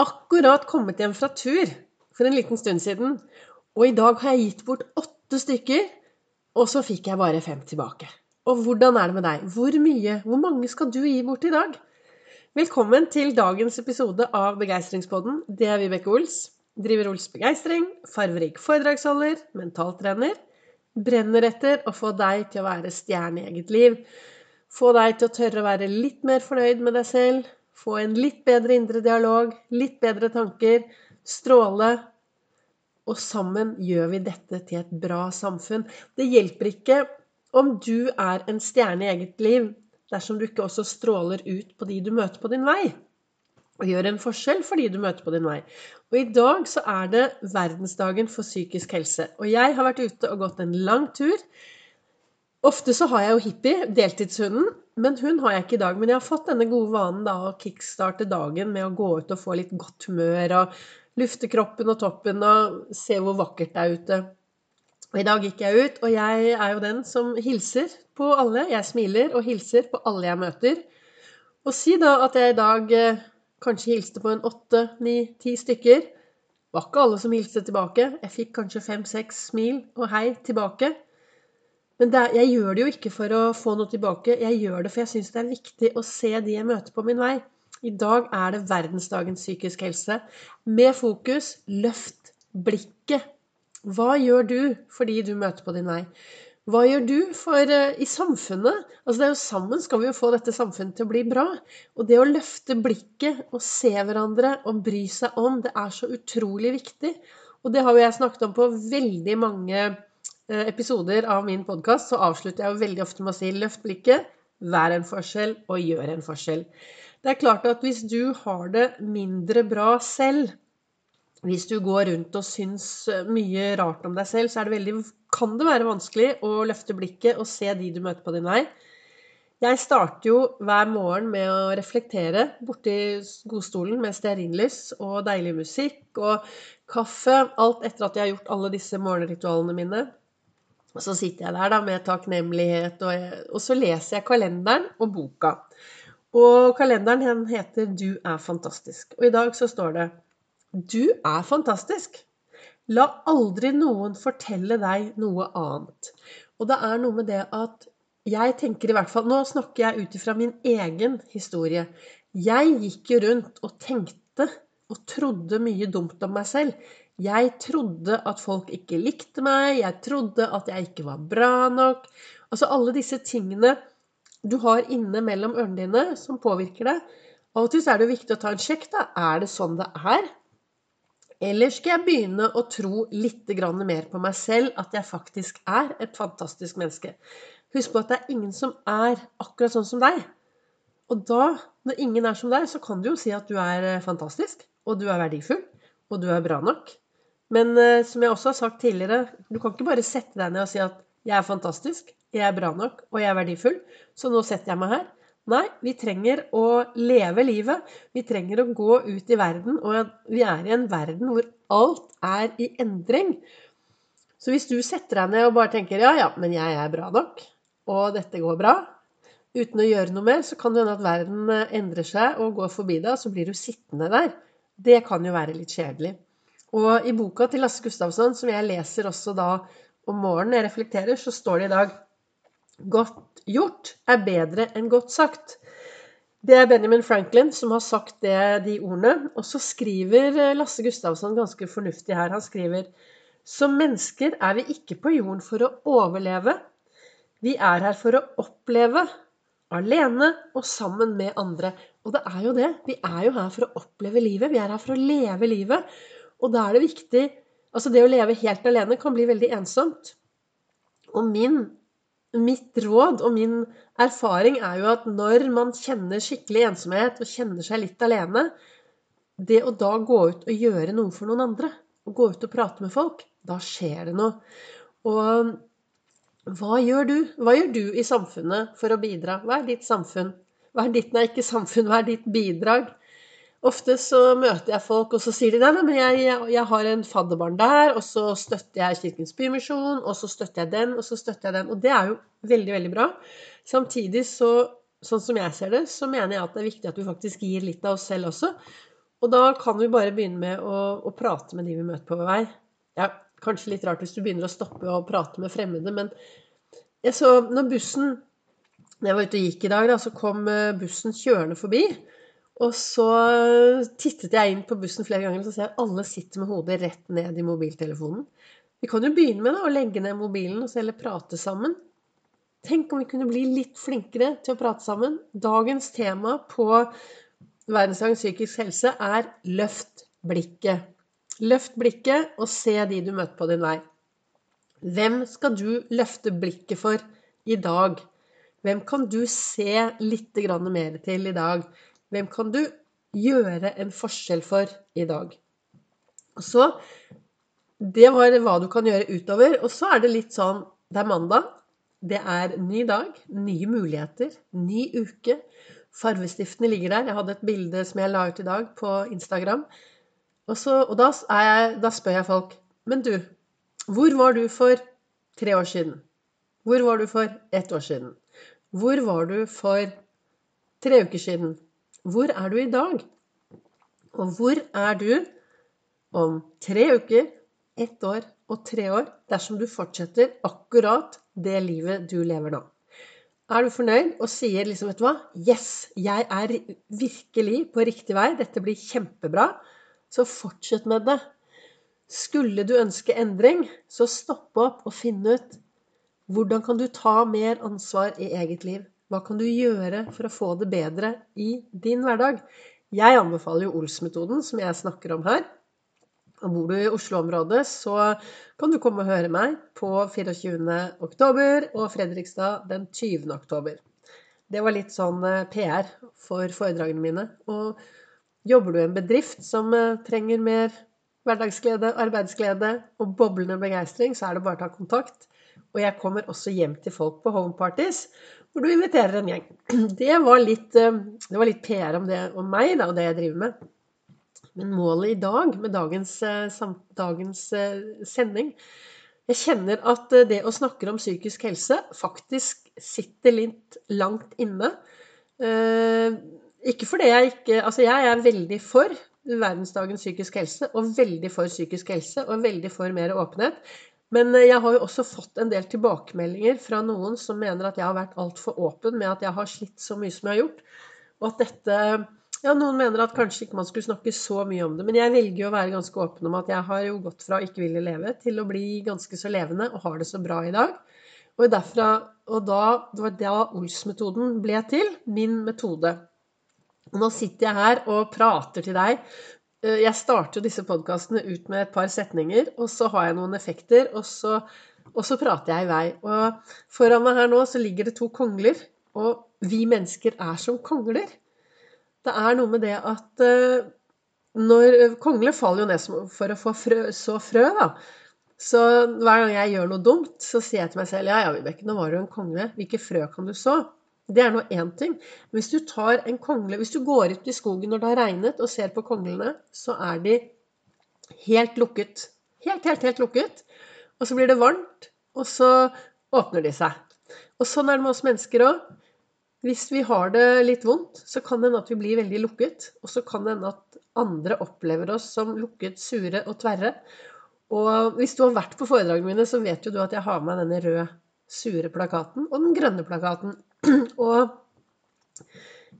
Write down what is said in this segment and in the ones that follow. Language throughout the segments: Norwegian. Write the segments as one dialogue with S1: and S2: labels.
S1: akkurat kommet hjem fra tur for en liten stund siden. Og i dag har jeg gitt bort åtte stykker, og så fikk jeg bare fem tilbake. Og hvordan er det med deg? Hvor mye, hvor mange skal du gi bort i dag? Velkommen til dagens episode av Begeistringspodden. Det er Vibeke Ols. Driver Ols Begeistring, farverik foredragsholder, mentaltrener. Brenner etter å få deg til å være stjerne i eget liv. Få deg til å tørre å være litt mer fornøyd med deg selv. Få en litt bedre indre dialog, litt bedre tanker. Stråle. Og sammen gjør vi dette til et bra samfunn. Det hjelper ikke om du er en stjerne i eget liv dersom du ikke også stråler ut på de du møter på din vei. Og gjør en forskjell for de du møter på din vei. Og i dag så er det verdensdagen for psykisk helse. Og jeg har vært ute og gått en lang tur. Ofte så har jeg jo hippie, deltidshunden, men hun har jeg ikke i dag. Men jeg har fått denne gode vanen da å kickstarte dagen med å gå ut og få litt godt humør og lufte kroppen og toppen og se hvor vakkert det er ute. Og I dag gikk jeg ut, og jeg er jo den som hilser på alle. Jeg smiler og hilser på alle jeg møter. Og si da at jeg i dag eh, kanskje hilste på en åtte, ni, ti stykker. Det var ikke alle som hilste tilbake. Jeg fikk kanskje fem-seks smil og hei tilbake. Men er, jeg gjør det jo ikke for å få noe tilbake. Jeg gjør det for jeg syns det er viktig å se de jeg møter på min vei. I dag er det verdensdagens psykisk helse. Med fokus løft blikket hva gjør du for de du møter på din vei? Hva gjør du for uh, i samfunnet? Altså det er jo Sammen skal vi jo få dette samfunnet til å bli bra. Og det å løfte blikket og se hverandre og bry seg om, det er så utrolig viktig. Og det har jo jeg snakket om på veldig mange uh, episoder av min podkast. Så avslutter jeg jo veldig ofte med å si løft blikket, vær en forskjell og gjør en forskjell. Det er klart at hvis du har det mindre bra selv, hvis du går rundt og syns eh, mye rart om deg selv, så det veldig, kan det være vanskelig å løfte blikket og se de du møter på din vei. Jeg starter jo hver morgen med å reflektere borti godstolen med stearinlys og deilig musikk og kaffe. Alt etter at jeg har gjort alle disse morgenritualene mine. Og så sitter jeg der da med takknemlighet, og, og så leser jeg kalenderen og boka. Og kalenderen heter 'Du er fantastisk'. Og i dag så står det du er fantastisk. La aldri noen fortelle deg noe annet. Og det er noe med det at jeg tenker i hvert fall Nå snakker jeg ut ifra min egen historie. Jeg gikk jo rundt og tenkte og trodde mye dumt om meg selv. Jeg trodde at folk ikke likte meg, jeg trodde at jeg ikke var bra nok. Altså alle disse tingene du har inne mellom ørene dine som påvirker deg. Av og til er det viktig å ta en sjekk. da. Er det sånn det er? Eller skal jeg begynne å tro litt mer på meg selv, at jeg faktisk er et fantastisk menneske? Husk på at det er ingen som er akkurat sånn som deg. Og da, når ingen er som deg, så kan du jo si at du er eh, fantastisk, og du er verdifull, og du er bra nok. Men uh, som jeg også har sagt tidligere, du kan ikke bare sette deg ned og si at 'jeg er fantastisk, jeg er bra nok, og jeg er verdifull', så nå setter jeg meg her. Nei, vi trenger å leve livet. Vi trenger å gå ut i verden, og vi er i en verden hvor alt er i endring. Så hvis du setter deg ned og bare tenker ja, ja, men jeg er bra nok, og dette går bra, uten å gjøre noe mer, så kan det hende at verden eh, endrer seg og går forbi deg, og så blir du sittende der. Det kan jo være litt kjedelig. Og i boka til Lasse Gustavsson, som jeg leser også da om morgenen jeg reflekterer, så står det i dag Godt gjort er bedre enn godt sagt. Det er Benjamin Franklin som har sagt det, de ordene. Og så skriver Lasse Gustavsson ganske fornuftig her. Han skriver som mennesker er vi ikke på jorden for å overleve. Vi er her for å oppleve. Alene og sammen med andre. Og det er jo det. Vi er jo her for å oppleve livet. Vi er her for å leve livet. Og da er det viktig Altså, det å leve helt alene kan bli veldig ensomt. Og min mitt råd og min erfaring er jo at når man kjenner skikkelig ensomhet og kjenner seg litt alene, det å da gå ut og gjøre noe for noen andre, og gå ut og prate med folk, da skjer det noe. Og hva gjør du? Hva gjør du i samfunnet for å bidra? Hva er ditt samfunn? Hva er ditt, nei, ikke samfunn, hva er ditt bidrag? Ofte så møter jeg folk, og så sier de nei, men jeg, jeg har en fadderbarn der, og så støtter jeg Kirkens Bymisjon, og så støtter jeg den, og så støtter jeg den. Og det er jo veldig, veldig bra. Samtidig så, sånn som jeg ser det, så mener jeg at det er viktig at vi faktisk gir litt av oss selv også. Og da kan vi bare begynne med å, å prate med de vi møter på vei. Ja, kanskje litt rart hvis du begynner å stoppe og prate med fremmede, men jeg så når bussen Når jeg var ute og gikk i dag, da, så kom eh, bussen kjørende forbi. Og så tittet jeg inn på bussen flere ganger og så ser jeg at alle sitter med hodet rett ned i mobiltelefonen. Vi kan jo begynne med da, å legge ned mobilen og så heller prate sammen. Tenk om vi kunne bli litt flinkere til å prate sammen. Dagens tema på Verdensdagen psykisk helse er løft blikket. Løft blikket og se de du møter på din vei. Hvem skal du løfte blikket for i dag? Hvem kan du se litt mer til i dag? Hvem kan du gjøre en forskjell for i dag? Og så Det var hva du kan gjøre utover. Og så er det litt sånn Det er mandag. Det er ny dag, nye muligheter, ny uke. Farvestiftene ligger der. Jeg hadde et bilde som jeg la ut i dag på Instagram. Og, så, og da, jeg, da, spør jeg folk Men du, hvor var du for tre år siden? Hvor var du for ett år siden? Hvor var du for tre uker siden? Hvor er du i dag? Og hvor er du om tre uker, ett år og tre år dersom du fortsetter akkurat det livet du lever nå? Er du fornøyd og sier liksom, vet du hva, yes, jeg er virkelig på riktig vei, dette blir kjempebra, så fortsett med det. Skulle du ønske endring, så stopp opp og finn ut hvordan kan du ta mer ansvar i eget liv. Hva kan du gjøre for å få det bedre i din hverdag? Jeg anbefaler jo Ols-metoden, som jeg snakker om her. Og bor du i Oslo-området, så kan du komme og høre meg på 24. oktober og Fredrikstad den 20. oktober. Det var litt sånn eh, PR for foredragene mine. Og jobber du i en bedrift som eh, trenger mer hverdagsglede, arbeidsglede og boblende begeistring, så er det bare å ta kontakt. Og jeg kommer også hjem til folk på homeparties hvor du inviterer en gjeng. Det var litt, eh, det var litt PR om, det, om meg da, og det jeg driver med. Men målet i dag, med dagens, eh, dagens eh, sending Jeg kjenner at det å snakke om psykisk helse faktisk sitter litt langt inne. Ikke fordi jeg ikke Altså, jeg er veldig for verdensdagen psykisk helse, og veldig for psykisk helse, og veldig for mer åpenhet. Men eh, jeg har jo også fått en del tilbakemeldinger fra noen som mener at jeg har vært altfor åpen med at jeg har slitt så mye som jeg har gjort. Og at dette Ja, noen mener at kanskje ikke man skulle snakke så mye om det. Men jeg velger jo å være ganske åpen om at jeg har jo gått fra å ikke ville leve til å bli ganske så levende og har det så bra i dag. Og, derfra, og da, det var da Ols-metoden ble til. Min metode. Og nå sitter jeg her og prater til deg jeg starter disse podkastene ut med et par setninger, og så har jeg noen effekter, og så, og så, prater jeg i vei. Og foran meg her nå så ligger det to kongler, og vi mennesker er som kongler. Det er noe med det at uh, når Kongler faller jo ned for å få frø, så frø, da. Så hver gang jeg gjør noe dumt, så sier jeg til meg selv ja, ja, Vibeke, nå var du en kongle. Hvilke frø kan du så? Det er nå én ting. Hvis du tar en kongle Hvis du går ut i skogen når det har regnet, og ser på konglene, så er de helt lukket. Helt, helt, helt lukket. Og så blir det varmt, og så åpner de seg. Og sånn er det med oss mennesker òg. Hvis vi har det litt vondt, så kan det hende at vi blir veldig lukket. Og så kan det hende at andre opplever oss som lukket, sure og tverre. Og hvis du har vært på foredragene mine, så vet jo du at jeg har med denne røde, sure plakaten og den grønne plakaten. Og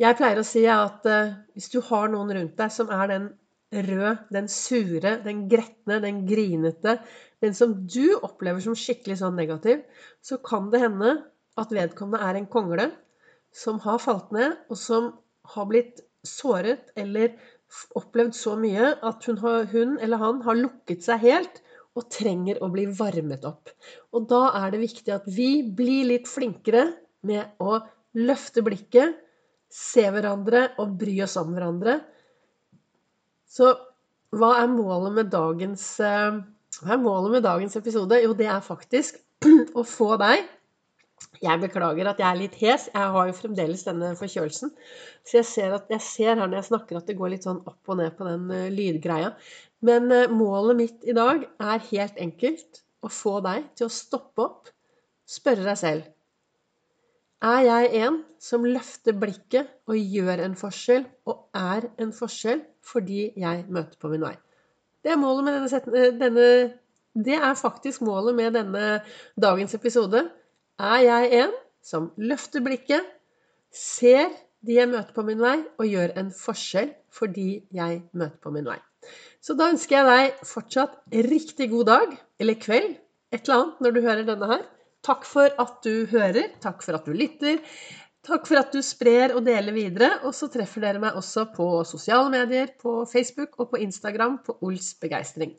S1: jeg pleier å si at uh, hvis du har noen rundt deg som er den røde, den sure, den gretne, den grinete, den som du opplever som skikkelig sånn negativ, så kan det hende at vedkommende er en kongle som har falt ned, og som har blitt såret eller opplevd så mye at hun, hun eller han har lukket seg helt og trenger å bli varmet opp. Og da er det viktig at vi blir litt flinkere med å løfte blikket, se hverandre og bry oss om hverandre. Så hva er målet med dagens, eh, målet med dagens episode? Jo, det er faktisk å få deg Jeg beklager at jeg er litt hes. Jeg har jo fremdeles denne forkjølelsen. Så jeg ser, at, jeg ser her når jeg snakker at det går litt sånn opp og ned på den uh, lydgreia. Men uh, målet mitt i dag er helt enkelt å få deg til å stoppe opp, spørre deg selv Er jeg en som løfter blikket og gjør en forskjell, og er en forskjell fordi jeg møter på min vei? Det er målet med denne, set denne Det er faktisk målet med denne dagens episode. Er jeg en som løfter blikket, ser de jeg møter på min vei, og gjør en forskjell fordi jeg møter på min vei? Så da ønsker jeg deg fortsatt riktig god dag, eller kveld, et eller annet, når du hører denne her. Takk for at du hører. Takk for at du lytter. Takk for at du sprer og deler videre. Og så treffer dere meg også på sosiale medier, på Facebook og på Instagram på Ols begeistring.